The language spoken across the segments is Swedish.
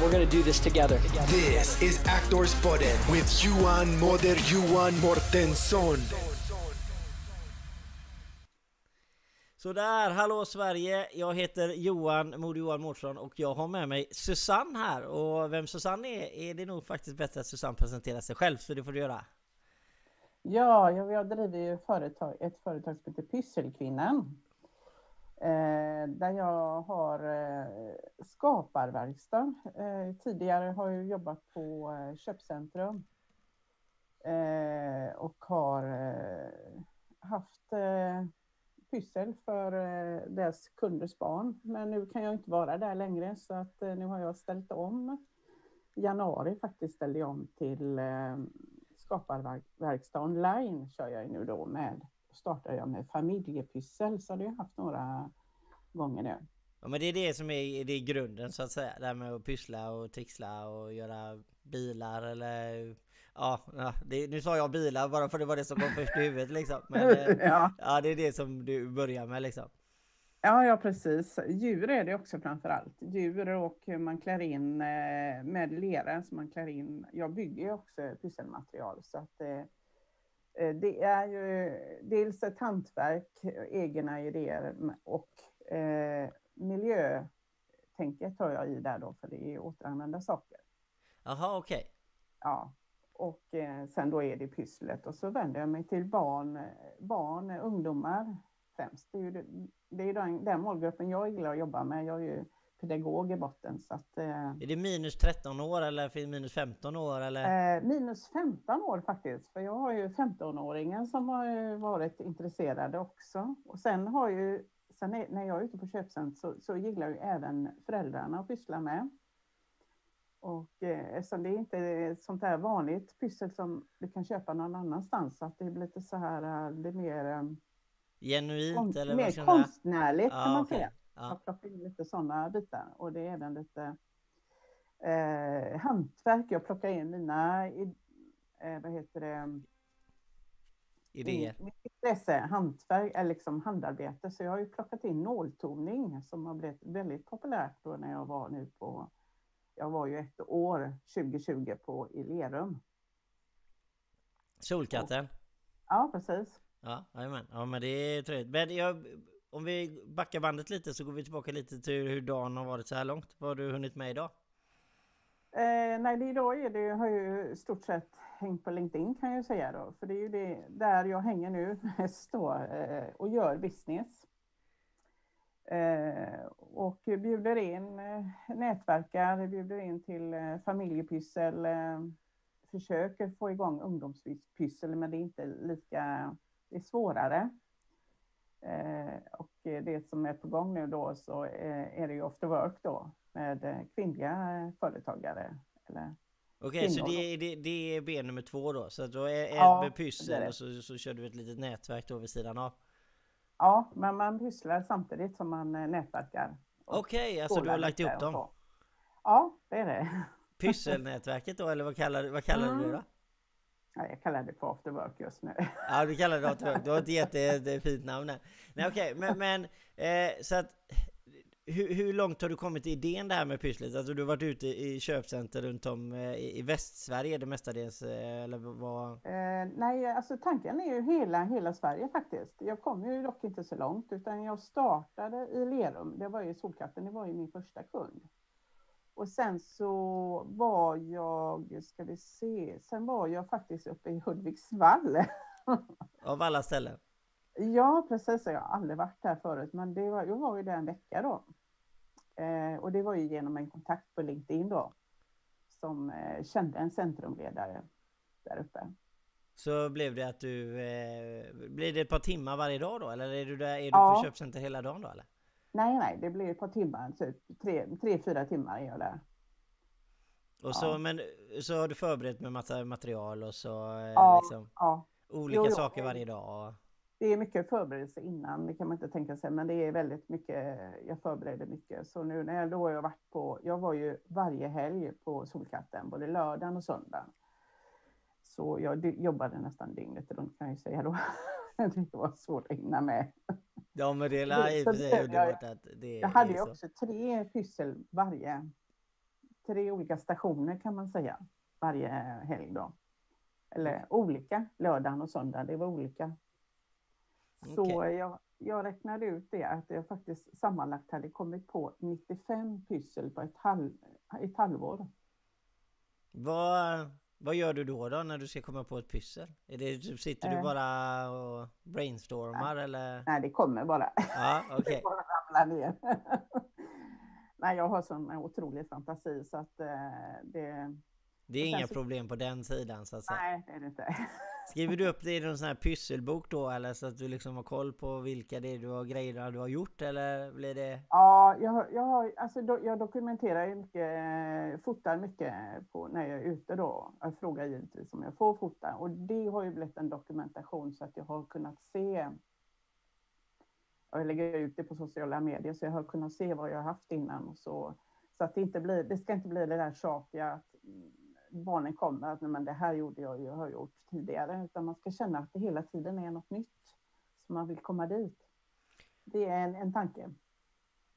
We're going to do this together. This is Actors Podden with Johan Moder Johan Mortensson. Sådär, hallå Sverige! Jag heter Johan Mod Johan Mårtsson och jag har med mig Susanne här och vem Susanne är, är det nog faktiskt bättre att Susanne presenterar sig själv så det får du göra. Ja, jag, jag driver ju företag, ett företag som heter Pysselkvinnan. Eh, där jag har eh, skaparverkstad. Eh, tidigare har jag jobbat på eh, köpcentrum eh, och har eh, haft eh, pyssel för eh, deras kunders barn. Men nu kan jag inte vara där längre så att eh, nu har jag ställt om. I januari faktiskt ställde jag om till eh, skaparverkstad online kör jag nu då med. Startar jag med familjepyssel så har jag haft några gånger nu. Ja men det är det som är, det är grunden så att säga. Det här med att pyssla och trixla och göra bilar eller Ja, det, nu sa jag bilar bara för det var det som kom först i huvudet liksom. Men eh, ja. ja, det är det som du börjar med liksom. Ja, ja precis. Djur är det också framför allt. Djur och man klär in eh, med lera. Så man klär in. Jag bygger ju också pysselmaterial så att eh, det är ju dels ett hantverk, egna idéer och eh, miljötänket tar jag i där då för det är återanvända saker. Jaha, okej. Okay. Ja, och eh, sen då är det pysslet och så vänder jag mig till barn, barn ungdomar främst. Det är ju, det, det är den, den målgruppen jag gillar att jobba med. Jag är ju pedagog i botten så att... Eh, är det minus 13 år eller minus 15 år eller? Eh, minus 15 år faktiskt, för jag har ju 15-åringen som har varit intresserade också. Och sen har ju, sen är, när jag är ute på köpcentrum så, så gillar ju även föräldrarna att pyssla med. Och eh, eftersom det inte är sånt där vanligt pyssel som du kan köpa någon annanstans, så att det blir lite så här, det är mer... Eh, Genuint konst, eller Mer konstnärligt kan Ja, man okej. säga. Ja. Jag plockar in lite sådana bitar och det är även lite eh, hantverk. Jag plockar in mina, eh, vad heter det, Idéer. Mitt intresse hantverk, eller liksom handarbete, så jag har ju plockat in nåltoning som har blivit väldigt populärt då när jag var nu på, jag var ju ett år 2020 på i Lerum. Solkatten. Ja, precis. Ja. Ja men det är trevligt. Men jag, om vi backar bandet lite så går vi tillbaka lite till hur dagen har varit så här långt. Vad har du hunnit med idag? Eh, nej, det idag är det, jag har ju i stort sett hängt på LinkedIn kan jag säga då, för det är ju det där jag hänger nu mest då eh, och gör business. Eh, och bjuder in, eh, nätverkar, bjuder in till eh, familjepyssel, eh, försöker få igång ungdomspyssel, men det är inte lika, det är svårare. Eh, och det som är på gång nu då så eh, är det ju after work då med eh, kvinnliga företagare. Eller, Okej, så Kvinnor det, är- det, det är ben nummer två då? Så då är, Ja, med pyssel det. och så, så kör du ett litet nätverk då vid sidan av? ja, men man pysslar samtidigt som man nätverkar. Okej, alltså du har lagt ihop dem? så. Ja, det är det. Pysselnätverket då, eller vad kallar, vad kallar du det då? Ja, jag kallar det för after work just nu. Ja du kallar det åt Du har det ett fint namn än. Nej okej, men, men eh, så att hur, hur långt har du kommit i idén där med pysslet? Alltså du har varit ute i köpcenter runt om eh, i i Västsverige det mestadels, eh, eller vad? Eh, nej, alltså tanken är ju hela, hela Sverige faktiskt. Jag kom ju dock inte så långt, utan jag startade i Lerum. Det var ju Solkatten, det var ju min första kund. Och sen så var jag, ska vi se, sen var jag faktiskt uppe i Hudiksvall. Av alla ställen? Ja, precis. Jag har aldrig varit här förut, men det var, jag var ju där en vecka då. Eh, och det var ju genom en kontakt på LinkedIn då, som eh, kände en centrumledare där uppe. Så blev det att du... Eh, blir det ett par timmar varje dag då? Eller är du där, är du Ja. på köpcenter hela dagen då eller? Nej, nej, det blir ett par timmar, typ tre, tre fyra timmar är jag där. Och så, Ja. men så har du förberett med massa material och så eh, Ja, liksom... ja. olika Jo, saker varje dag? Det är mycket förberedelse innan, det kan man inte tänka sig, men det är väldigt mycket, jag förbereder mycket. Så nu när jag då har jag varit på, jag var ju varje helg på Solkatten, både lördagen och söndagen. Så jag jobbade nästan dygnet runt kan jag ju säga då. Det var svårt att hinna med. Ja men det är sig det- underbart att det Jag hade ju så. också tre pyssel varje, tre olika stationer kan man säga, varje helg då. Eller olika, lördagen och söndag, det var olika. Så Okej. jag, jag räknade ut det, att jag faktiskt sammanlagt hade kommit på 95 pyssel på ett, halv, ett halvår. Vad, vad gör du då då när du ska komma på ett pyssel? Är det, typ, sitter du Eh. bara och brainstormar eller? Nej, det kommer bara. Ja okej. Det bara ramlar ner. Nej, jag har sån otrolig fantasi så att eh, det... Det är inga så- problem på den sidan så att säga. Nej, det är det inte. Skriver du upp det i någon sån här pysselbok då eller så att du liksom har koll på vilka det är du har grejerna du har gjort eller blir det? Ja, jag, jag, har, alltså, do, jag dokumenterar ju mycket, eh, fotar mycket på, när jag är ute då. Jag frågar givetvis om jag får fota och det har ju blivit en dokumentation så att jag har kunnat se. Jag lägger ut det på sociala medier så jag har kunnat se vad jag har haft innan och så. Så att det inte blir, det ska inte bli det där tjatiga att barnen kommer att men det här gjorde jag ju, har gjort tidigare, utan man ska känna att det hela tiden är något nytt. Så man vill komma dit. Det är en, en tanke.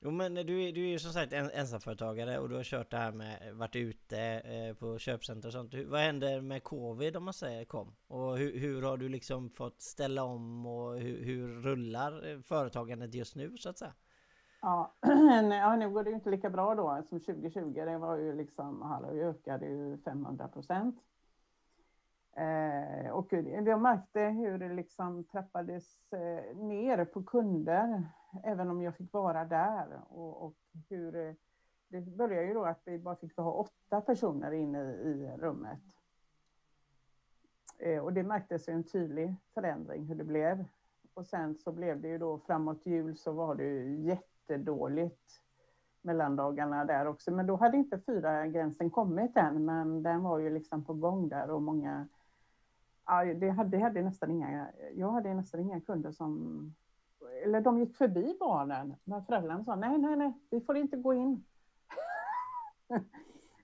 Jo men du, är- du är ju som sagt en, ensamföretagare och du har kört det här med varit ute eh, på köpcenter och sånt. Hur, vad händer med covid om man säger kom? Och hur, hur har du liksom fått ställa om och hur, hur rullar eh, företagandet just nu så att säga? Ja, ja, nu går det ju inte lika bra då som 2020. Det var ju liksom, hallå, vi ökade ju 500 procent. Eh, och jag märkte hur det liksom trappades eh, ner på kunder, även om jag fick vara där. Och, och hur eh, det började ju då att vi bara fick ha åtta personer inne i, i rummet. Eh, och det märktes ju en tydlig förändring hur det blev. Och sen så blev det ju då framåt jul så var det ju jättedåligt mellandagarna där också. Men då hade inte fyra gränsen kommit än, men den var ju liksom på gång där och många Ja, det hade, det hade nästan inga, jag hade nästan inga kunder som, eller de gick förbi barnen, men föräldrarna sa nej, nej, nej, vi får inte gå in.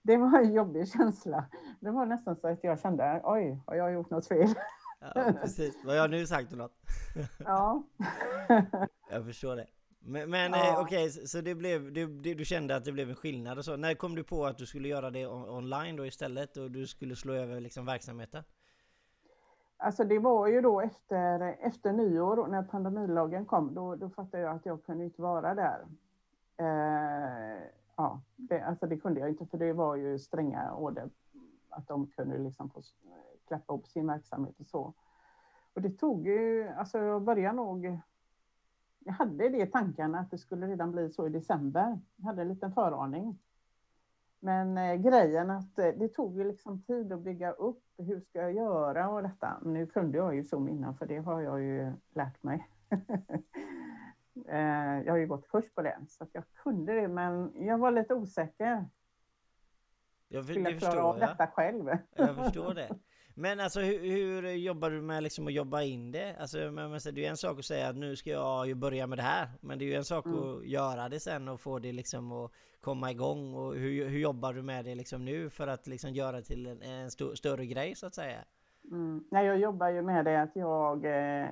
Det var en jobbig känsla. Det var nästan så att jag kände, oj, har jag gjort något fel? Ja precis, vad jag nu sagt något? Ja. Jag förstår det. Men, men Ja. eh, okej, så så det blev, du, du kände att det blev en skillnad och så. När kom du på att du skulle göra det on- online då istället och du skulle slå över liksom verksamheten? Alltså det var ju då efter, efter nyår när pandemilagen kom, då, då fattade jag att jag kunde inte vara där. Eh, ja, det, alltså det kunde jag inte för det var ju stränga order att de kunde liksom få klappa upp sin verksamhet och så. Och det tog ju, alltså jag började nog, jag hade det i tankarna att det skulle redan bli så i december. Jag hade en liten föraning. Men eh, grejen att eh, det tog ju liksom tid att bygga upp. Hur ska jag göra och detta? Men nu kunde jag ju Zoom innan för det har jag ju lärt mig. eh, jag har ju gått kurs på det så att jag kunde det men jag var lite osäker. Jag, för- Skulle jag klara av jag. detta själv? Jag förstår det. Men alltså hur, hur jobbar du med liksom att jobba in det? Alltså men, men, det är ju en sak att säga att nu ska jag ju börja med det här. Men det är ju en sak Mm. att göra det sen och få det liksom att komma igång. Och hur, hur jobbar du med det liksom nu för att liksom göra till en, en stor, större grej så att säga? Mm. Nej, jag jobbar ju med det att jag eh,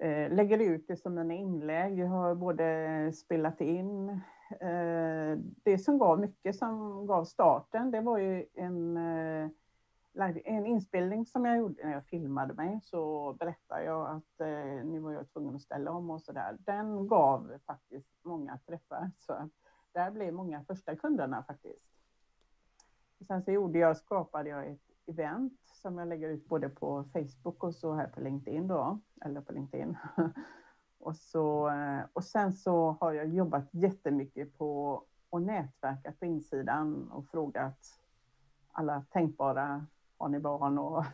eh, lägger ut det som mina inlägg. Jag har både spelat in. Eh, det som gav mycket som gav starten, det var ju en, eh, live- en inspelning som jag gjorde när jag filmade mig. Så berättade jag att eh, nu var jag tvungen att ställa om och sådär. Den gav faktiskt många träffar. Så där blev många första kunderna faktiskt. Och sen så gjorde jag, skapade jag ett event som jag lägger ut både på Facebook och så här på LinkedIn då, eller på LinkedIn. och, så, eh, och sen så har jag jobbat jättemycket på och nätverkat på insidan och frågat alla tänkbara, har ni barn? Och,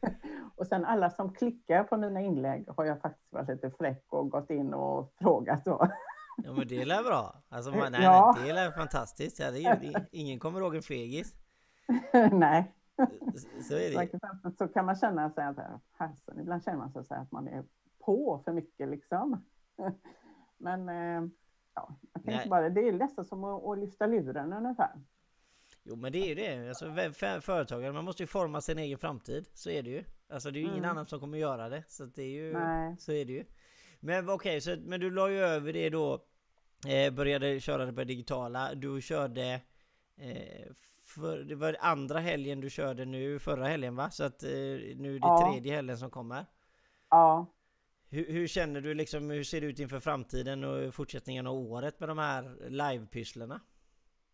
och sen alla som klickar på mina inlägg har jag faktiskt varit lite fräck och gått in och frågat då. Ja men det lär bra. Alltså man, nej, Ja. nej, det lär fantastiskt. Ja, det är, ju- ingen kommer ihåg en fegis. Nej, Så är det. Så kan man känna sig att, fasen, ibland känner man sig att man är på för mycket liksom. Men eh, ja, jag tänkte bara, det är nästan som att, att lyfta luren ungefär. Jo men det är ju det. Alltså, för- företagare, man måste ju forma sin egen framtid. Så är det ju. Alltså det är ju ingen Mm. annan som kommer göra det. Så det är ju... Nej. Så är det ju. Men okej, så, men du la ju över det då. Eh, började köra det på digitala. Du körde... Eh, för, det var andra helgen du körde nu, förra helgen va? Så att eh, nu är det Ja. tredje helgen som kommer. Ja, Hur, hur känner du liksom, hur ser det ut inför framtiden och fortsättningen av året med de här livepysslorna?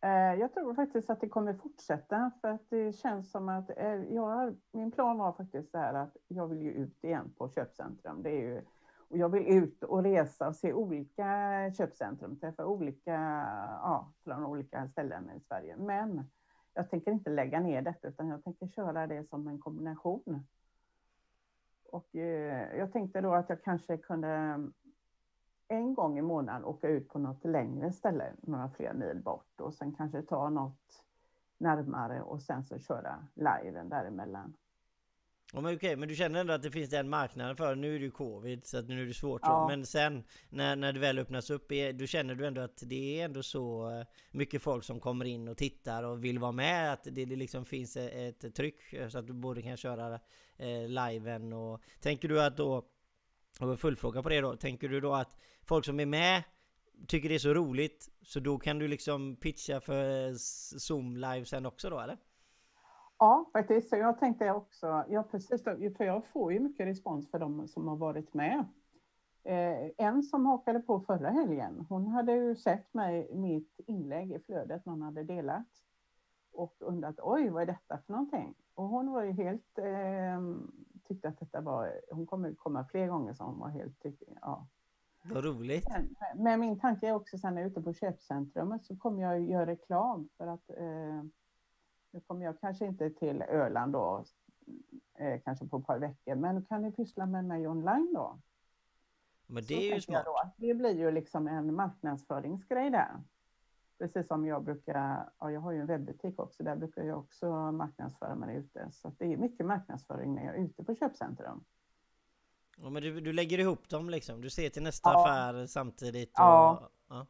Eh, jag tror faktiskt att det kommer fortsätta för att det känns som att eh, jag, min plan var faktiskt så här att jag vill ju ut igen på köpcentrum. Det är ju, och jag vill ut och resa och se olika köpcentrum, träffa olika, ja, från olika ställen i Sverige. Men jag tänker inte lägga ner detta utan jag tänker köra det som en kombination. Och eh, jag tänkte då att jag kanske kunde en gång i månaden åka ut på något längre ställe, några fler mil bort och sen kanske ta något närmare och sen så köra liven däremellan. Ja, men okej, men du känner ändå att det finns den marknaden för Nu är det ju covid så att nu är det svårt Ja. Men sen när, när det väl öppnas upp Då känner du ändå att det är ändå så eh, mycket folk som kommer in och tittar och vill vara med Att det liksom finns ett, ett tryck eh, så att du både kan köra eh, liven och Tänker du att då och fullfråga på det då Tänker du då att folk som är med Tycker det är så roligt Så då kan du liksom pitcha för Zoom live sen också då eller? Ja, faktiskt. Så jag tänkte också, ja precis, då, för jag får ju mycket respons för de som har varit med. Eh, en som hakade på förra helgen, hon hade ju sett mig, mitt inlägg i flödet någon hade delat och undrat oj, vad är detta för någonting? Och hon var ju helt, eh, tyckte att detta var, hon kommer komma fler gånger så hon var helt, tyck- ja. Vad roligt! Men, men min tanke är också sen när jag är ute på köpcentrumet så kommer jag göra reklam för att eh, nu kommer jag kanske inte till Öland då, eh, kanske på ett par veckor, men kan ju pyssla med mig online då. Men Så det är ju smart! Då. Det blir ju liksom en marknadsföringsgrej där. Precis som jag brukar, ja, jag har ju en webbutik också, där brukar jag också marknadsföra mig ute. Så det är mycket marknadsföring när jag är ute på köpcentrum. Ja, men du, du lägger ihop dem liksom, du ser till nästa Ja. affär samtidigt och, Ja. ja.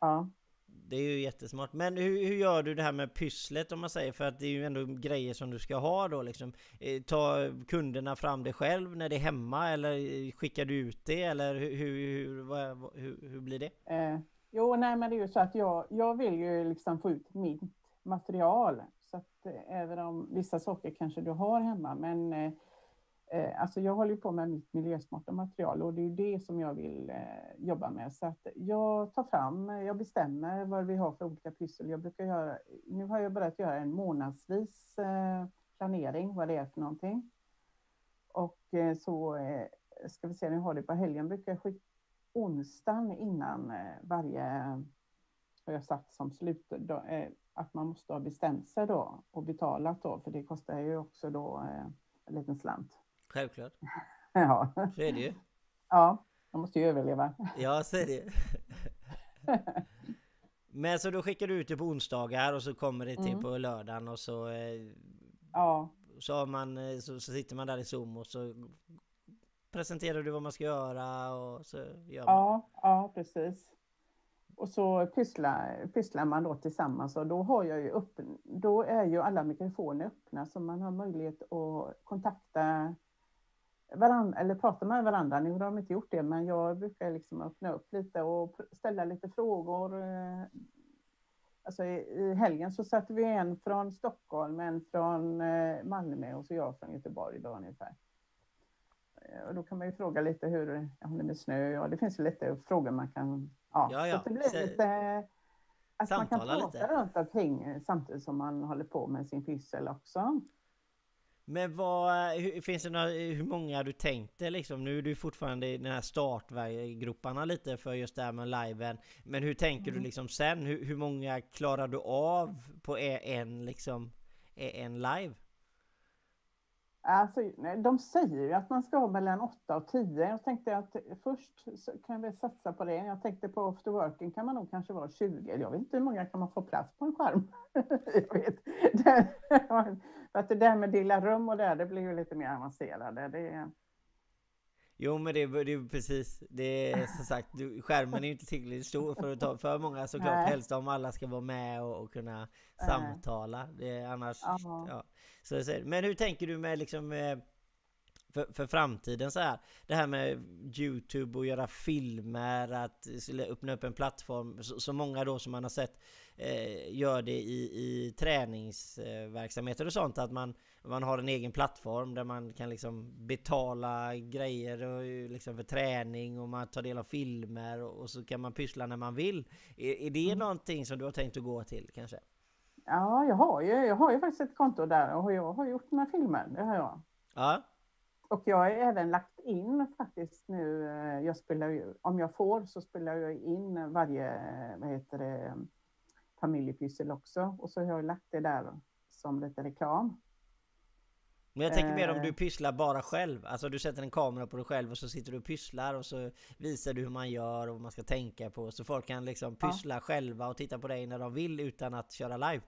Ja. Det är ju jättesmart. Men hur, hur gör du det här med pysslet om man säger? För att det är ju ändå grejer som du ska ha då liksom. Eh, Ta kunderna fram det själv när det är hemma eller eh, skickar du ut det eller hur, hur, hur, hur blir det? Eh, jo, nej, men det är ju så att jag, jag vill ju liksom få ut mitt material. Så att eh, även om vissa saker kanske du har hemma, men eh, eh, alltså jag håller ju på med mitt miljösmarta material och det är ju det som jag vill eh, jobba med. Så att jag tar fram, jag bestämmer vad vi har för olika pyssel. Jag brukar göra, nu har jag börjat göra en månadsvis eh, planering, vad det är för någonting. Och eh, så eh, ska vi se, nu har det på helgen brukar jag skicka onsdagen innan eh, varje, har jag satt som slut, då, eh, att man måste ha bestämt sig då och betalat då, för det kostar ju också då eh, en liten slant. Självklart. Ja, Så är det ju. ja man måste ju överleva. Ja, så är det. Men så då skickar du ut det på onsdagar och så kommer det till Mm. på lördagen och så Ja, så, man, så, så sitter man där i Zoom och så presenterar du vad man ska göra och så gör man. ja, ja precis. Och så pysslar, pysslar man då tillsammans och då har jag ju upp, då är ju alla mikrofoner öppna så man har möjlighet att kontakta varandra, eller prata med varandra. Nu har de inte gjort det, men jag brukar liksom öppna upp lite och ställa lite frågor. Eh, alltså i, i helgen så satte vi en från Stockholm, en från eh, Malmö och så jag från Göteborg då ungefär. Eh, Och då kan man ju fråga lite hur, ja, det med snö och det finns ju lite frågor man kan, ja, Ja, så ja. att det blir Så- lite, att man kan prata lite. runt omkring eh, samtidigt som man håller på med sin pyssel också. Men vad, hur, finns det några, hur många du tänkte liksom? Nu är du fortfarande i den här startgroparna lite för just det här med liven. Men hur tänker Mm. du liksom sen? Hur, hur många klarar du av på e- en liksom, e- en live? Alltså, de säger ju att man ska ha mellan 8 och 10. Jag tänkte att först kan vi satsa på det. Jag tänkte på afterworking kan man nog kanske vara 20. Jag vet inte hur många kan man få plats på en skärm. jag vet. För att det där med dela rum och det, det blir ju lite mer avancerade. Det, Jo men det, är- precis, det är som sagt, du, skärmen är ju inte tillräckligt stor för att ta för många såklart, Nej. helst om alla ska vara med och, och kunna samtala. Det annars, Ja. Så, men hur tänker du med liksom eh, för, för framtiden så här? Det här med Youtube och göra filmer, att öppna upp en plattform, så, så många då som man har sett eh, gör det i, i träningsverksamheter och sånt, att man, man har en egen plattform där man kan liksom betala grejer och liksom för träning och man tar del av filmer och, och så kan man pyssla när man vill. Är, är det någonting som du har tänkt att gå till kanske? ja, jag har, ju, jag har ju faktiskt ett konto där och jag har gjort några filmer. Det har jag. Ja, Och jag har även lagt in faktiskt nu, eh, jag spelar ju, om jag får så spelar jag in varje, vad heter det, familjepyssel också. Och så har jag lagt det där som lite reklam. men jag tänker mer om Eh. du pysslar bara själv. Alltså du sätter en kamera på dig själv och så sitter du och pysslar och så visar du hur man gör och vad man ska tänka på. Så folk kan liksom Ja. pyssla själva och titta på dig när de vill utan att köra live.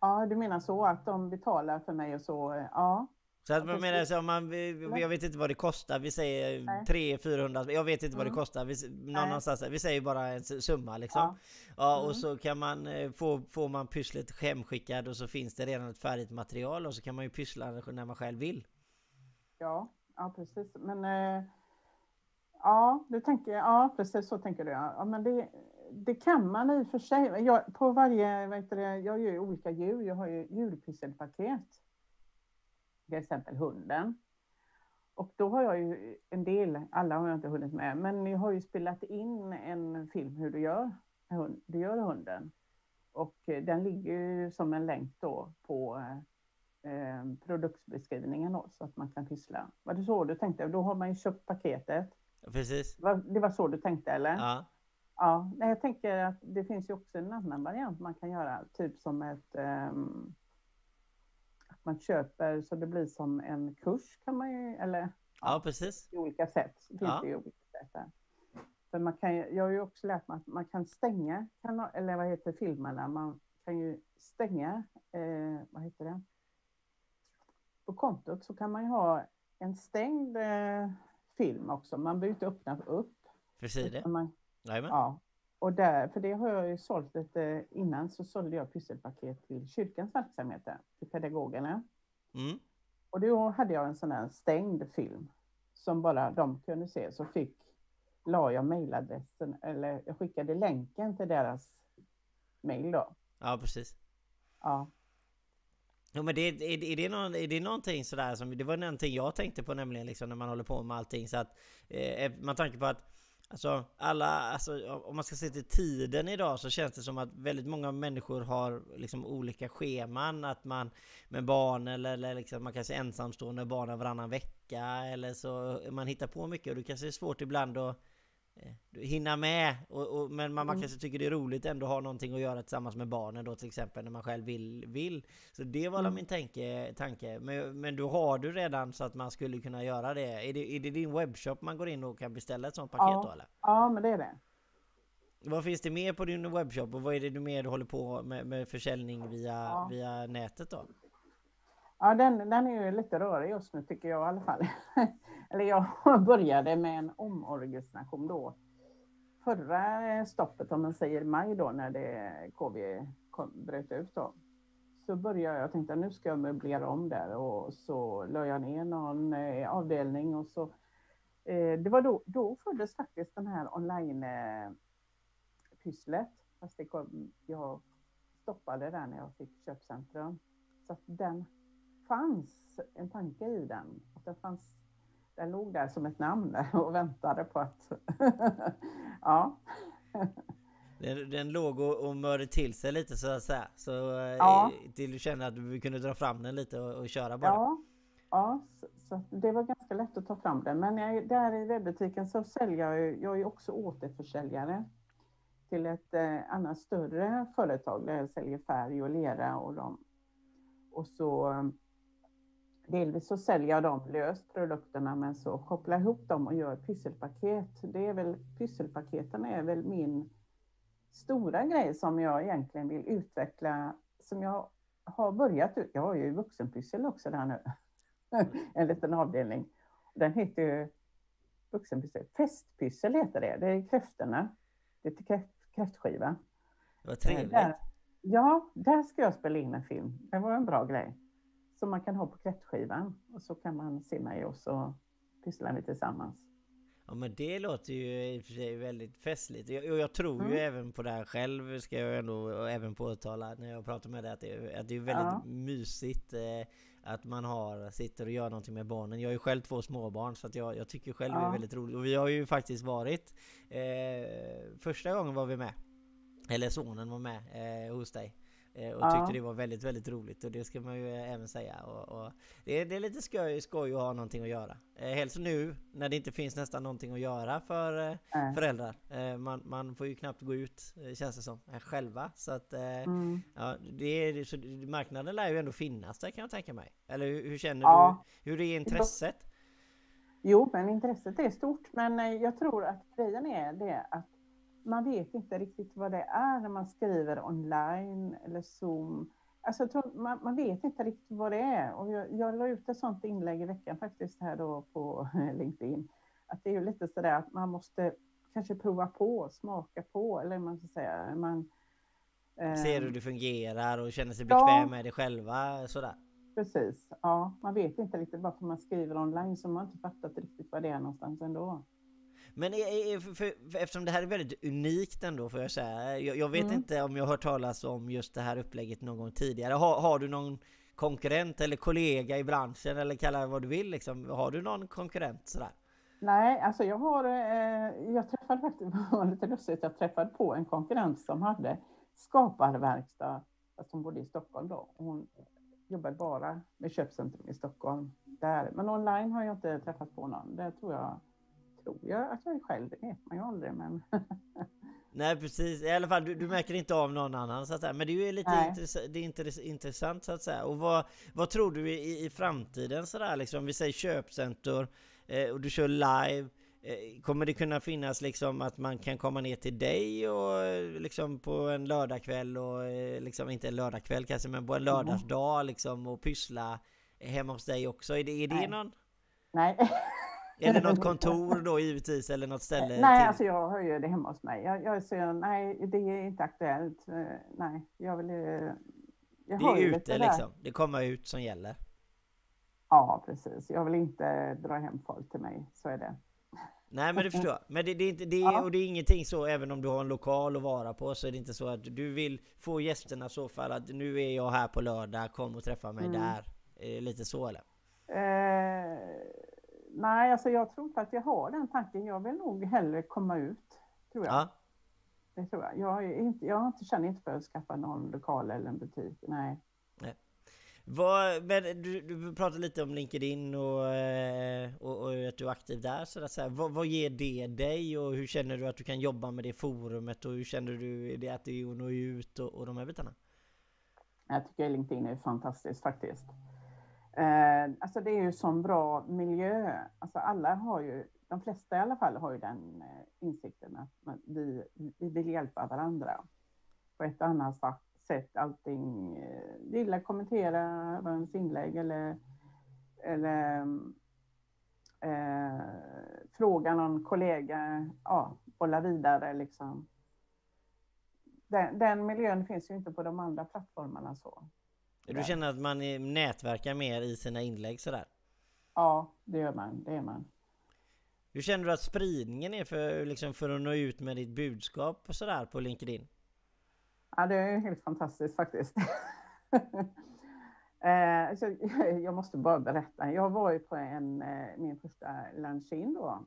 Ja, du menar så att de betalar för mig och så, eh, ja. Så att man menar så om man, jag vet inte vad det kostar, vi säger Nej. 300-400, jag vet inte vad det Mm. kostar, vi, någonstans, vi säger bara en summa liksom. Ja. Ja, och Mm. så kan man eh, få, får man pysslet hemskickad och så finns det redan ett färdigt material och så kan man ju pyssla när man själv vill. Ja, ja precis. Men eh, ja, du tänker, ja precis så tänker du. Ja, Ja, men det, det kan man i och för sig. Jag, på varje, vad heter det, jag gör ju olika djur. Jag har ju djurpysselpaket. Till exempel hunden. Och då har jag ju en del, alla har jag inte hunnit med, men jag har ju spelat in en film hur du gör, du gör hunden. Och eh, den ligger ju som en länk då på eh, produktbeskrivningen då, så att man kan pyssla. Var det så du tänkte? Då har man ju köpt paketet. Precis. Det var, det var så du tänkte eller? Ja. Ja, nej, jag tänker att det finns ju också en annan variant man kan göra, typ som ett att man köper så det blir som en kurs kan man ju, eller ja, precis. i olika sätt. Det finns Ja. det olika sätt där. För man kan, jag har ju också lärt mig att man kan stänga, kanal, eller vad heter filmerna, man kan ju stänga, eh, vad heter det? På kontot så kan man ju ha en stängd eh, film också, man behöver inte öppna upp. Det. Man, Jajamän. Ja, och där, för det har jag ju sålt lite innan så sålde jag pysselpaket till kyrkans verksamheter, till pedagogerna. Mm. Och då hade jag en sån här stängd film som bara de kunde se. Så fick, la jag mejladressen, eller jag skickade länken till deras mejl då. Ja, precis. Ja, Jo men det, är, är, det någon, är det någonting sådär som, det var någonting jag tänkte på nämligen liksom när man håller på med allting så att eh, Man tänker på att Alltså alla, alltså om man ska se till tiden idag så känns det som att väldigt många människor har liksom olika scheman. Att man med barn eller, eller liksom man kanske är ensamstående barnen varannan vecka. Eller så man hittar på mycket och det kanske är svårt ibland att hinna med och, och, men man, man Mm. kanske tycker det är roligt ändå att ha någonting att göra tillsammans med barnen då till exempel när man själv vill, vill. Så det var. Mm. min tanke, tanke. Men, men då har du redan så att man skulle kunna göra det. Är, det. är det din webbshop man går in och kan beställa ett sånt paket Ja. då eller? ja men det är det. Vad finns det mer på din webbshop och vad är det du mer du håller på med, med försäljning via, Ja. via nätet då? Ja, den, den är ju lite rörig just nu tycker jag i alla fall. Eller jag började med en omorganisation då. Förra eh, stoppet, om man säger maj då, när det KV kom, bröt ut då. Så började jag, tänkte nu ska jag möblera om där och så la jag ner någon eh, avdelning och så. Eh, det var då, då föddes faktiskt den här online eh, pysslet. Fast det kom, jag stoppade där när jag fick köpcentrum. Så att den fanns en tanke i den. Att den, fanns, den låg där som ett namn och väntade på att... ja. Den, den låg och, och mörde till sig lite så att säga. Så eh, Ja. till du kände att du kunde dra fram den lite och, och köra bara. Ja, ja så, så det var ganska lätt att ta fram den. Men jag, där i webbutiken så säljer jag ju, jag är också återförsäljare till ett eh, annat större företag där jag säljer färg och lera och dem. Och så eh, delvis så säljer jag dem löst produkterna men så kopplar jag ihop dem och gör pysselpaket. Det är väl, pysselpaketen är väl min stora grej som jag egentligen vill utveckla, som jag har börjat, jag har ju vuxenpyssel också där nu, en liten avdelning. Den heter ju vuxenpyssel, festpyssel heter det, det är kräftorna. Det är till kräft, kräftskiva. Vad trevligt. Där, ja, där ska jag spela in en film. Det var en bra grej. Som man kan ha på kräftskivan och så kan man se mig och så pysslar vi tillsammans. Ja men det låter ju i och för sig väldigt festligt. Jag, och jag tror Mm. ju även på det här själv, ska jag ändå även påtala när jag pratar med dig, att det, att det är väldigt Ja. mysigt eh, att man har, sitter och gör någonting med barnen. Jag har ju själv två småbarn så att jag, jag tycker själv det är Ja. väldigt roligt. Och vi har ju faktiskt varit, eh, första gången var vi med, eller sonen var med eh, hos dig. Eh, och Ja. tyckte det var väldigt, väldigt roligt och det ska man ju eh, även säga. Och, och det, är, det är lite skoj, skoj att ha någonting att göra. Eh, helst nu när det inte finns nästan någonting att göra för eh, Nej. föräldrar. Eh, man, man får ju knappt gå ut eh, känns det som, själva. Så att Mm. ja, det är, så marknaden lär ju ändå finnas där kan jag tänka mig. Eller hur, hur känner Ja. du? Hur är intresset? Jo, men intresset är stort. Men jag tror att grejen är det att man vet inte riktigt vad det är när man skriver online eller Zoom. Alltså, tror, man, man vet inte riktigt vad det är. Och jag, jag la ut ett sånt inlägg i veckan faktiskt här då på LinkedIn. Att det är ju lite sådär att man måste kanske prova på, smaka på, eller man ska säga. Man, eh, Ser hur det fungerar och känner sig Ja. bekväm med det själva sådär? Precis, ja. Man vet inte riktigt varför man skriver online så man har inte fattat riktigt vad det är någonstans ändå. Men för, för, eftersom det här är väldigt unikt ändå får jag säga. Jag, jag vet Mm. inte om jag har hört talas om just det här upplägget någon gång tidigare. Har, har du någon konkurrent eller kollega i branschen eller kalla det vad du vill liksom? Har du någon konkurrent sådär? Nej, alltså jag har, eh, jag träffade faktiskt, var lite lustigt, jag träffade på en konkurrent som hade skaparverkstad, fast hon bodde i Stockholm då. Hon jobbade bara med köpcentrum i Stockholm. Där. Men online har jag inte träffat på någon. Det tror jag, tror jag att jag är själv, det vet man ju aldrig. Men Nej precis, i alla fall du, du märker inte av någon annan så att säga. Men det är ju lite intress det är intress intressant så att säga. Och vad, vad tror du i, i framtiden sådär liksom? Vi säger köpcenter eh, och du kör live. Eh, kommer det kunna finnas liksom att man kan komma ner till dig och eh, liksom på en lördagkväll och eh, liksom inte en lördagkväll kanske men på en lördagsdag liksom och pyssla hemma hos dig också? Är det, är det Nej. någon? nej. Eller något kontor då givetvis eller något ställe? nej, till? alltså jag har ju det hemma hos mig. Jag, jag säger nej, det är inte aktuellt. Eh, Nej, jag vill... Jag det är ute liksom. Det kommer ut som gäller. Ja, precis. Jag vill inte dra hem folk till mig. Så är det. Nej men det förstår jag. Men det, det är inte, det är, Ja. och det är ingenting så, även om du har en lokal att vara på, så är det inte så att du vill få gästerna i så fall att nu är jag här på lördag, kom och träffa mig Mm. där. Eh, lite så eller? Eh, nej, alltså jag tror inte att jag har den tanken. Jag vill nog hellre komma ut. Tror jag. Ja. Det tror jag. Jag, är inte, jag har inte, känner inte för att skaffa någon lokal eller en butik. Nej. Vad, men du, du pratade lite om LinkedIn och, eh, och, och att du är aktiv där. Så där, så här, vad, vad ger det dig och hur känner du att du kan jobba med det forumet och hur känner du det att det är att nå ut och, och de här bitarna? Jag tycker LinkedIn är fantastiskt faktiskt. Eh, alltså det är ju sån bra miljö. Alltså alla har ju, de flesta i alla fall har ju den eh, insikten att man, vi, vi vill hjälpa varandra på ett annat sätt. Allting, eh, gilla, kommentera varandras inlägg eller, eller eh, fråga någon kollega, ja, bolla vidare liksom. Den, den miljön finns ju inte på de andra plattformarna så. Du känner att man eh, nätverkar mer i sina inlägg sådär? Ja, det gör man. Det är man. Hur känner du att spridningen är för, liksom, för att nå ut med ditt budskap och sådär på LinkedIn? Ja, det är helt fantastiskt faktiskt. eh, jag måste bara berätta. Jag var ju på en, eh, min första lunch-in då.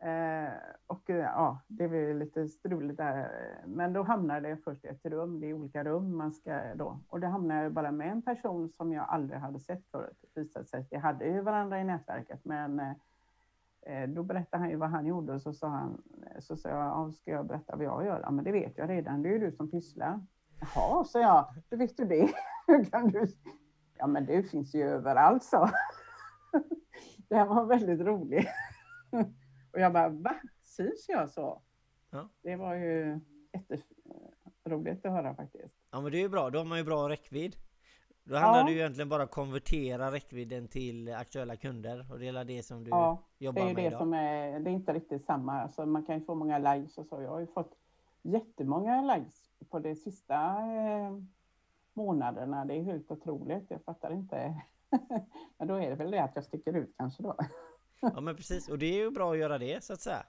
Eh, och eh, ja, det var lite struligt där. Men då hamnade jag först i ett rum. Det är olika rum man ska då. Och då hamnade jag bara med en person som jag aldrig hade sett förut. Det visade sig att vi hade ju varandra i nätverket, men eh, Då berättade han ju vad han gjorde och så sa han, så sa jag, ja, ska jag berätta vad jag gör? Ja, men det vet jag redan, det är ju du som pysslar. Jaha, sa jag, hur vet du det? Hur kan du? Ja, men du finns ju överallt, så. Det här var väldigt roligt. Och jag bara, va? Syns jag så? Ja. Det var ju jätteroligt att höra faktiskt. Ja men det är ju bra, då har man ju bra räckvidd. Då handlar Ja. det ju egentligen bara om att konvertera räckvidden till aktuella kunder och det är det som du Ja, jobbar Det är ju med det idag. som är, det är inte riktigt samma. Alltså man kan ju få många likes och så. Jag har ju fått jättemånga likes på de sista eh, månaderna. Det är helt otroligt. Jag fattar inte. Men då är det väl det att jag sticker ut kanske då. Ja men precis, och det är ju bra att göra det så att säga.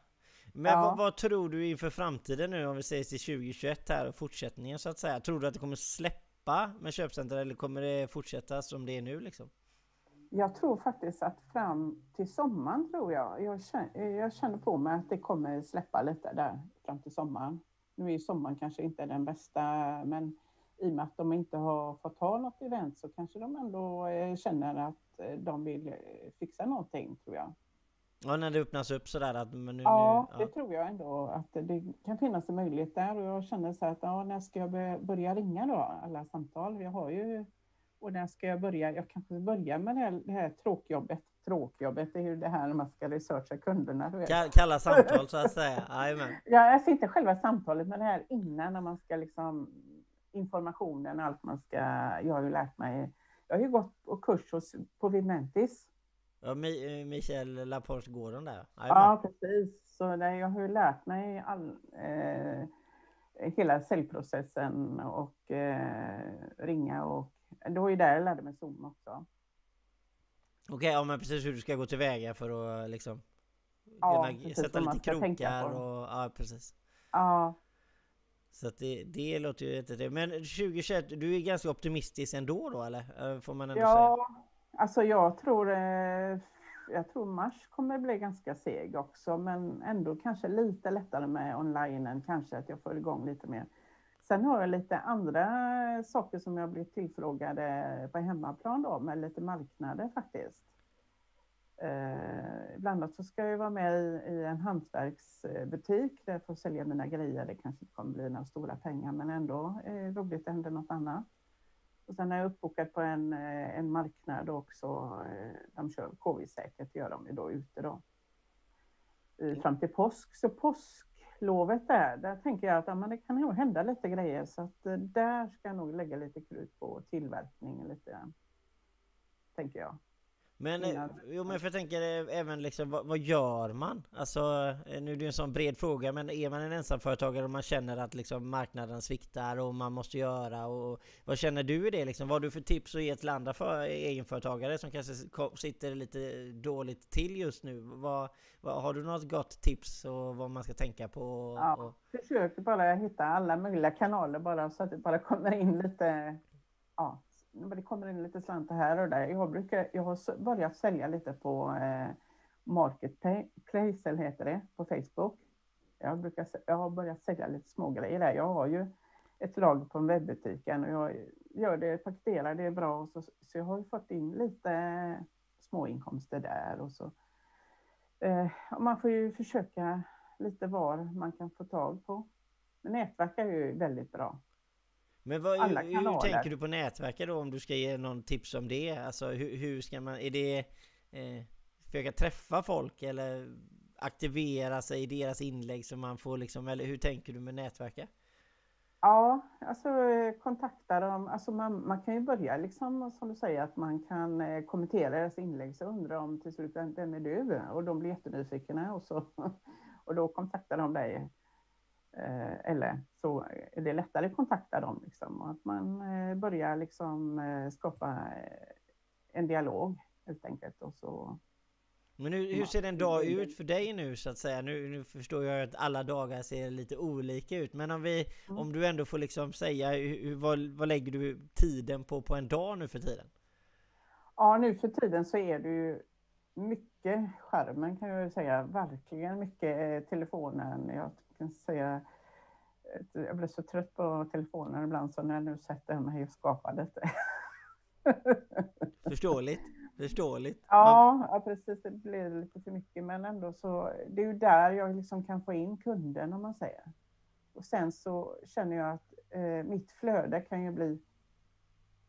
Men Ja. vad, vad tror du inför framtiden nu om vi säger till 2021 här och fortsättningen så att säga? Tror du att det kommer släppa med köpcenter eller kommer det fortsätta som det är nu liksom? Jag tror faktiskt att fram till sommaren tror jag, jag känner, jag känner på mig att det kommer släppa lite där fram till sommaren. Nu är ju sommaren kanske inte den bästa, men i och med att de inte har fått ha något event så kanske de ändå eh, känner att de vill eh, fixa någonting tror jag. Ja när det öppnas upp sådär att men nu, Ja, nu det tror jag ändå att det kan finnas en möjlighet där och jag känner så att ja, när ska jag börja- ringa då alla samtal? Jag har ju och när ska jag börja? Jag kanske börjar med det här, det här tråkjobbet. Tråkjobbet är ju det här när man ska researcha kunderna. Du vet. Ka- Kalla samtal så att säga, jajamän. Ja, alltså inte själva samtalet, men det här innan när man ska liksom informationen, allt man ska. Jag har ju lärt mig. Jag har ju gått på kurs hos, på Vimentis. Ja, Mi- Michael Laporte Gordon där. Ja, Jajamän. precis. Så där jag har ju lärt mig all, eh, hela säljprocessen och eh, ringa och det var ju där jag lärde mig Zoom också. Okej, ja men precis hur du ska gå tillväga för att liksom Ja, kunna precis, sätta lite krokar och ja precis. Ja, Så att det, det låter ju jättetrevligt. Men 2021, du är ganska optimistisk ändå då eller? Eh, Får man ändå säga. ja alltså jag tror, eh, jag tror mars kommer bli ganska seg också, men ändå kanske lite lättare med online än kanske att jag får igång lite mer. Sen har jag lite andra saker som jag blivit tillfrågade på hemmaplan då, med lite marknader faktiskt. Eh, bland annat så ska jag vara med i, i en hantverksbutik där jag får sälja mina grejer. Det kanske inte kommer bli några stora pengar, men ändå eh, roligt, det händer något annat. Och sen är jag uppbokad på en, eh, en marknad också. eh, De kör KV-säkert, gör de ju då ute då. I, fram till påsk. Så påsklovet där, där tänker jag att ja, men det kan nog hända lite grejer. Så att eh, där ska jag nog lägga lite krut på tillverkning lite. Tänker jag. Men, eh, innan- jo men för jag tänker eh, även liksom, vad, vad gör man? Alltså, eh, nu är det ju en sån bred fråga, men är man en ensamföretagare och man känner att liksom marknaden sviktar och man måste göra och vad känner du i det liksom? Vad har du för tips att ge till andra för, egenföretagare som kanske sitter lite dåligt till just nu? Vad, vad, har du något gott tips och vad man ska tänka på? Och, Ja, och, försök bara hitta alla möjliga kanaler bara så att det bara kommer in lite, ja, det kommer in lite slantar här och där. Jag, brukar, jag har börjat sälja lite på eh, Marketplace, eller heter det, på Facebook. Jag, brukar, jag har börjat sälja lite smågrejer där. Jag har ju ett lager på en webbutiken och jag gör det, paketerar det bra. Och så, så jag har ju fått in lite eh, små inkomster där och så. Eh, och man får ju försöka lite var man kan få tag på. Men nätverk är ju väldigt bra men vad, alla hur, hur tänker du på nätverk då om du ska ge någon tips om det? Alltså hur, hur ska man, är det eh, försöka träffa folk eller aktivera sig i deras inlägg så man får liksom, eller hur tänker du med nätverka? Ja, alltså kontakta dem. Alltså man, man kan ju börja liksom som du säger att man kan eh, kommentera deras inlägg så undrar de till slut vem, vem är du? Och de blir jättenyfikna och så och då kontaktar de dig. Eh, eller så är det lättare att kontakta dem liksom och att man eh, börjar liksom eh, skapa en dialog helt enkelt och så. Men hur, hur ser en dag ut för dig nu så att säga? Nu, nu förstår jag att alla dagar ser lite olika ut men om vi, Mm. om du ändå får liksom säga hur, vad, vad lägger du tiden på på en dag nu för tiden? Ja, nu för tiden så är det ju mycket skärmen kan jag säga, verkligen mycket telefonen. Jag kan säga jag blir så trött på telefonen ibland så när jag nu sätter mig och skapar lite. Förståeligt, förståeligt. Ja, ja, precis. Det blir lite för mycket, men ändå så. Det är ju där jag liksom kan få in kunden om man säger. Och sen så känner jag att eh, mitt flöde kan ju bli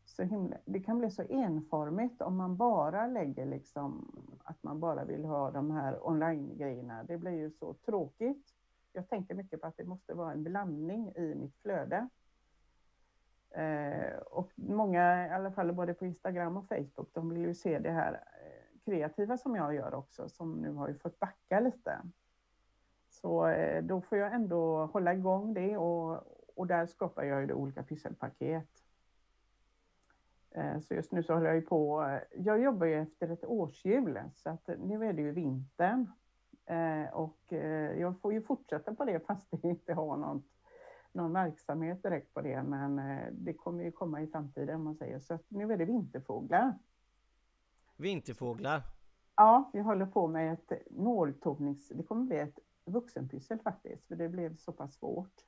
så himla, det kan bli så enformigt om man bara lägger liksom att man bara vill ha de här online-grejerna. Det blir ju så tråkigt. Jag tänker mycket på att det måste vara en blandning i mitt flöde. Eh, och många, i alla fall både på Instagram och Facebook, de vill ju se det här eh, kreativa som jag gör också, som nu har ju fått backa lite. Så eh, då får jag ändå hålla igång det och, och där skapar jag ju olika pysselpaket. Eh, så just nu så håller jag ju på, eh, jag jobbar ju efter ett årshjul så att nu är det ju vintern. Och jag får ju fortsätta på det fast jag inte har något, någon verksamhet direkt på det men det kommer ju komma i framtiden om man säger så. Nu är det vinterfåglar. Vinterfåglar? Ja, vi håller på med ett nåltonings... Det kommer bli ett vuxenpyssel faktiskt, för det blev så pass svårt.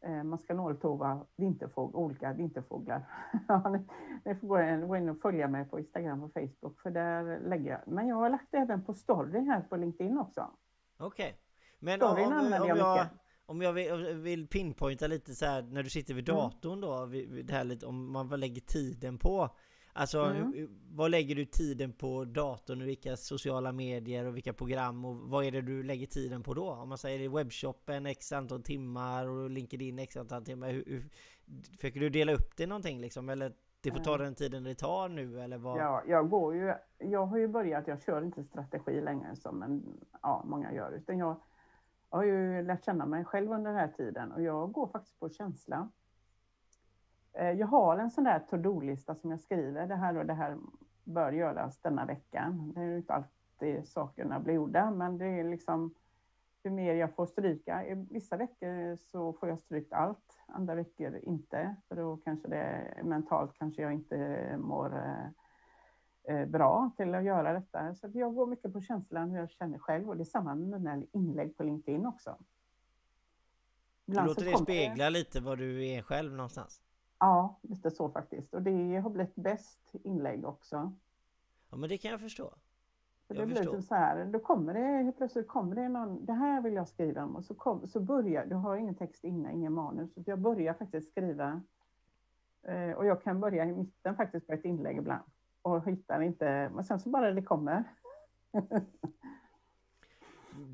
Eh, man ska nåltova vinterfåg, olika vinterfåglar. ni, får gå in, och följa mig på Instagram och Facebook, för där lägger jag. Men jag har lagt det även på story här på LinkedIn också. Okej. Okay. Men om, om, om, jag, om jag vill, vill pinpointa lite så här när du sitter vid mm. datorn då, det här lite, om man lägger tiden på. Alltså, mm. vad lägger du tiden på datorn och vilka sociala medier och vilka program och vad är det du lägger tiden på då? Om man säger webbshoppen x antal timmar och LinkedIn x antal timmar. Hur, hur, försöker du dela upp det någonting liksom? Eller det får ta den tiden det tar nu eller vad? Ja, jag går ju, jag har ju börjat, jag kör inte strategi längre som en, ja, många gör, utan jag, jag har ju lärt känna mig själv under den här tiden och jag går faktiskt på känsla. Eh, jag har en sån där to-do-lista som jag skriver, det här och det här bör göras denna veckan. Det är inte alltid sakerna blir gjorda, men det är liksom ju mer jag får stryka. Vissa veckor så får jag strykt allt, andra veckor inte, för då kanske det mentalt kanske jag inte mår eh, eh, bra till att göra detta. Så jag går mycket på känslan hur jag känner själv och det är samma med mina inlägg på LinkedIn också. Ibland Låter det spegla lite vad du är själv någonstans? Ja, lite så faktiskt. Och det har blivit bäst inlägg också. Ja, men det kan jag förstå. Jag det blir typ så här, då kommer det plötsligt kommer det någon, det här vill jag skriva om och så, kom, så börjar, du har ingen text innan, ingen manus, så jag börjar faktiskt skriva. Eh, och jag kan börja i mitten faktiskt på ett inlägg ibland och hittar inte, men sen så bara det kommer.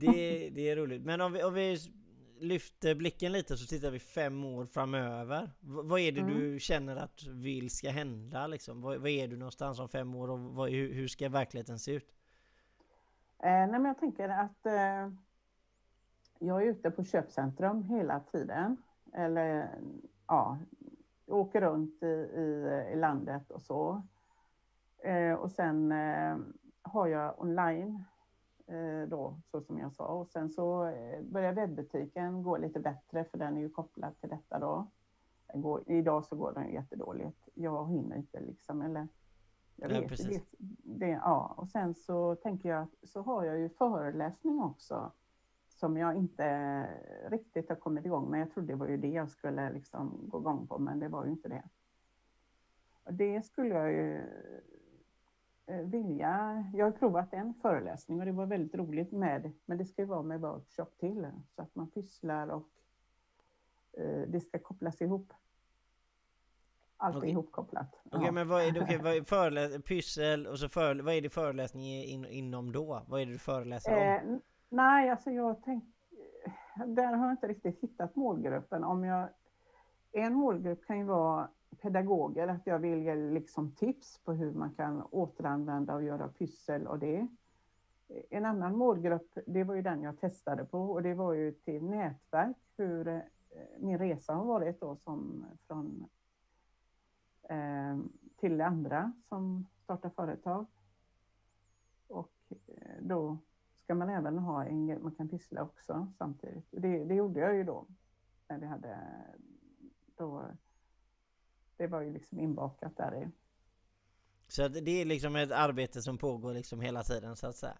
det, det är roligt, men om vi, om vi lyfter blicken lite så tittar vi fem år framöver. V vad är det mm. du känner att vill ska hända liksom? Vad, vad, är du någonstans om fem år och vad, hur, hur, ska verkligheten se ut? Eh, nej men jag tänker att eh, jag är ute på köpcentrum hela tiden. Eller ja, åker runt i, i, i landet och så. Eh, och sen eh, har jag online då, så som jag sa. Och sen så eh, börjar webbutiken gå lite bättre, för den är ju kopplad till detta då. Går, idag så går den jättedåligt. Jag hinner inte liksom, eller jag vet, ja, det, det, ja. Och sen så tänker jag, så har jag ju föreläsning också, som jag inte riktigt har kommit igång med. Jag trodde det var ju det jag skulle liksom gå igång på, men det var ju inte det. Och det skulle jag ju Eh, vilja. Jag har provat en föreläsning och det var väldigt roligt med, men det ska ju vara med workshop till så att man pysslar och eh, det ska kopplas ihop. Allt okay. är ihopkopplat. Okej, okay, ja. men vad är det, okay, vad är föreläs, pyssel och så för, vad är det föreläsning in, inom då? Vad är det du föreläser om? Eh, nej, alltså jag tänk, där har jag inte riktigt hittat målgruppen. Om jag, en målgrupp kan ju vara pedagoger att jag vill ge liksom tips på hur man kan återanvända och göra pyssel och det. En annan målgrupp, det var ju den jag testade på och det var ju till nätverk hur eh, min resa har varit då som från eh, till andra som startar företag. Och eh, då ska man även ha en, man kan pyssla också samtidigt. Det, det gjorde jag ju då när vi hade då det var ju liksom inbakat där i. Så det är liksom ett arbete som pågår liksom hela tiden så att säga.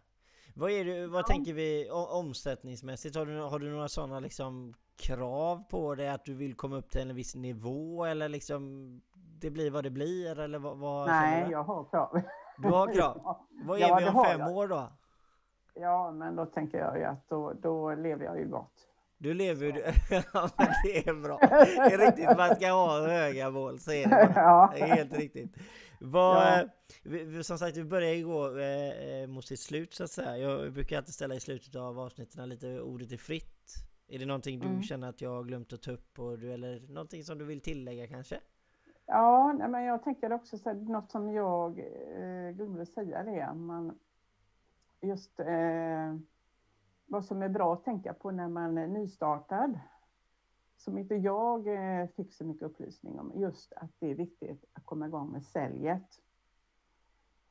Vad, är du, vad ja. tänker vi omsättningsmässigt? Har du, har du några sådana liksom krav på det? Att du vill komma upp till en viss nivå eller liksom det blir vad det blir eller vad? vad Nej, jag har krav. Du har krav? ja. Vad är ja, vi om fem jag. år då? Ja, men då tänker jag ju att då, då lever jag ju gott. Du lever ju... ja, men det är bra. Det är riktigt, man ska ha höga mål, så är det bara. Det är helt riktigt. Vad, ja. Som sagt, vi börjar ju gå eh, eh, mot sitt slut så att säga. Jag brukar alltid ställa i slutet av avsnitten lite ordet är fritt. Är det någonting du Mm. känner att jag har glömt att ta upp och du, eller någonting som du vill tillägga kanske? Ja, nej, men jag tänker också så här, något som jag eh, glömde säga det, är man just eh, vad som är bra att tänka på när man är nystartad. Som inte jag eh, fick så mycket upplysning om, just att det är viktigt att komma igång med säljet.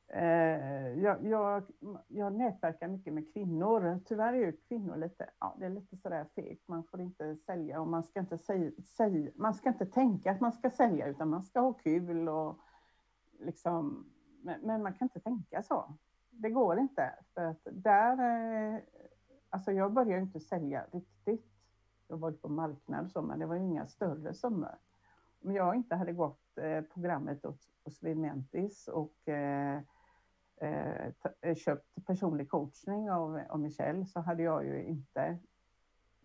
Eh, jag, jag, jag nätverkar mycket med kvinnor. Tyvärr är ju kvinnor lite, ja, det är lite sådär fegt. Man får inte sälja och man ska inte, säga, säg, man ska inte tänka att man ska sälja utan man ska ha kul och liksom, men, men man kan inte tänka så. Det går inte för att där, eh, alltså jag började inte sälja riktigt. Jag var på marknad och så, men det var ju inga större summor. Om jag inte hade gått eh, programmet hos, Vimentis och eh, eh, köpt personlig coachning av, av Michelle så hade jag ju inte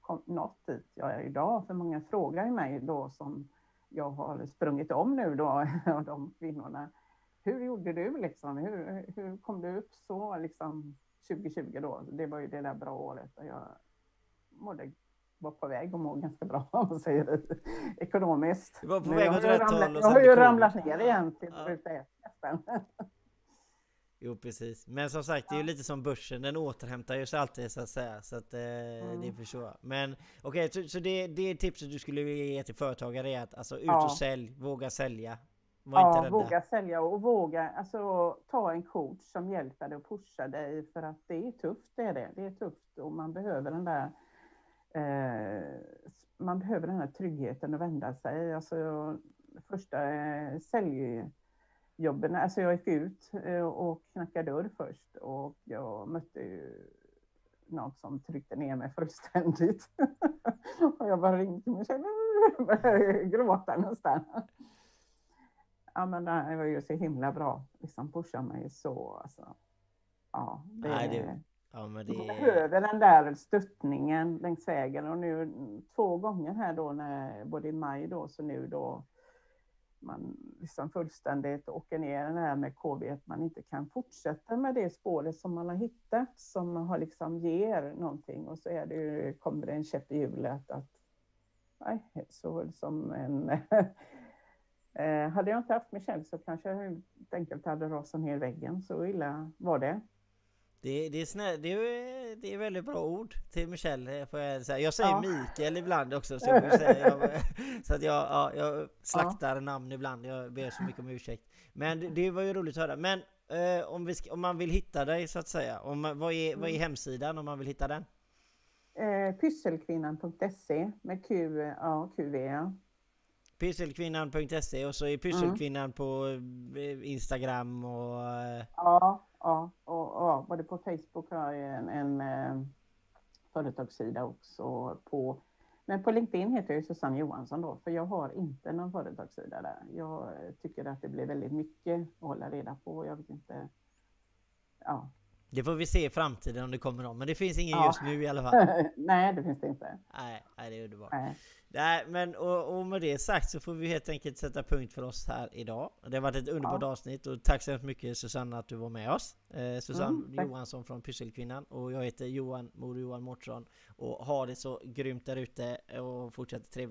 kom, nått dit jag är idag. För många frågar ju mig då som jag har sprungit om nu då, av de kvinnorna. Hur gjorde du liksom? Hur, hur kom du upp så liksom 2020 då? Det var ju det där bra året och jag mådde, var på väg att må ganska bra om man säger det, ekonomiskt. Du var på väg åt rätt ramlat- håll och Jag har ju ramlat ner igen till Ja. ruta ett nästan. Jo precis, men som sagt det är ju lite som börsen, den återhämtar ju sig alltid så att säga Så att eh, det förstår jag Men okej, så, så det, det tipset du skulle ge till företagare är att alltså ut Ja. och sälj, våga sälja Var inte Ja, rädda våga sälja och våga alltså, ta en coach som hjälper dig och pushar dig för att det är tufft. Det är det. Det är tufft och man behöver den där eh, man behöver den här tryggheten att vända sig. Alltså, första eh, säljjobben, alltså jag gick ut eh, och knackade dörr först och jag mötte ju något som tryckte ner mig fullständigt. och jag bara ringde till mig själv gråta nästan. Ja, men det var ju så himla bra. Liksom pusha mig så. Alltså. Ja, det, Nej, det- Ja men man det är... behöver den där stöttningen längs vägen och nu två gånger här då, när, både i maj då, så nu då man liksom fullständigt åker ner den här med KB, att man inte kan fortsätta med det spåret som man har hittat, som har liksom ger någonting och så är det ju, kommer det en käpp i hjulet att, nej, så som en Eh, hade jag inte haft själv så kanske jag helt enkelt hade rasat ner i väggen. Så illa var det. Det, det, är snä, det, är, det är väldigt bra ord till Michelle får jag säga. Jag säger Ja. Mikael ibland också så, jag säga, så att jag, ja, jag slaktar namn ibland. Jag ber så mycket om ursäkt. Men det, var ju roligt att höra. Men eh, om, vi om man vill hitta dig så att säga. Om, vad, är, vad är hemsidan om man vill hitta den? Eh, pysselkvinnan.se med Q, ja, QV. Pysselkvinnan.se och så är Pysselkvinnan på eh, Instagram och... eh, Ja, ja, och, ja, både på Facebook har jag en, en eh, företagssida också. På, men på LinkedIn heter jag ju Susanne Johansson då, för jag har inte någon företagssida där. Jag tycker att det blir väldigt mycket att hålla reda på. Jag vet inte. Ja, Det får vi se i framtiden om det kommer någon. Men det finns ingen Ja. just nu i alla fall. nej, det finns det inte. Nej, nej det är underbart. Nej. Nej, men och, och med det sagt så får vi helt enkelt sätta punkt för oss här idag. Det har varit ett underbart avsnitt och tack så hemskt mycket Susanna att du var med oss. Eh, Susanne Mm. Johansson från Pysselkvinnan och jag heter Johan Mor Johan Mårtsson och ha det så grymt där ute och fortsätt trevligt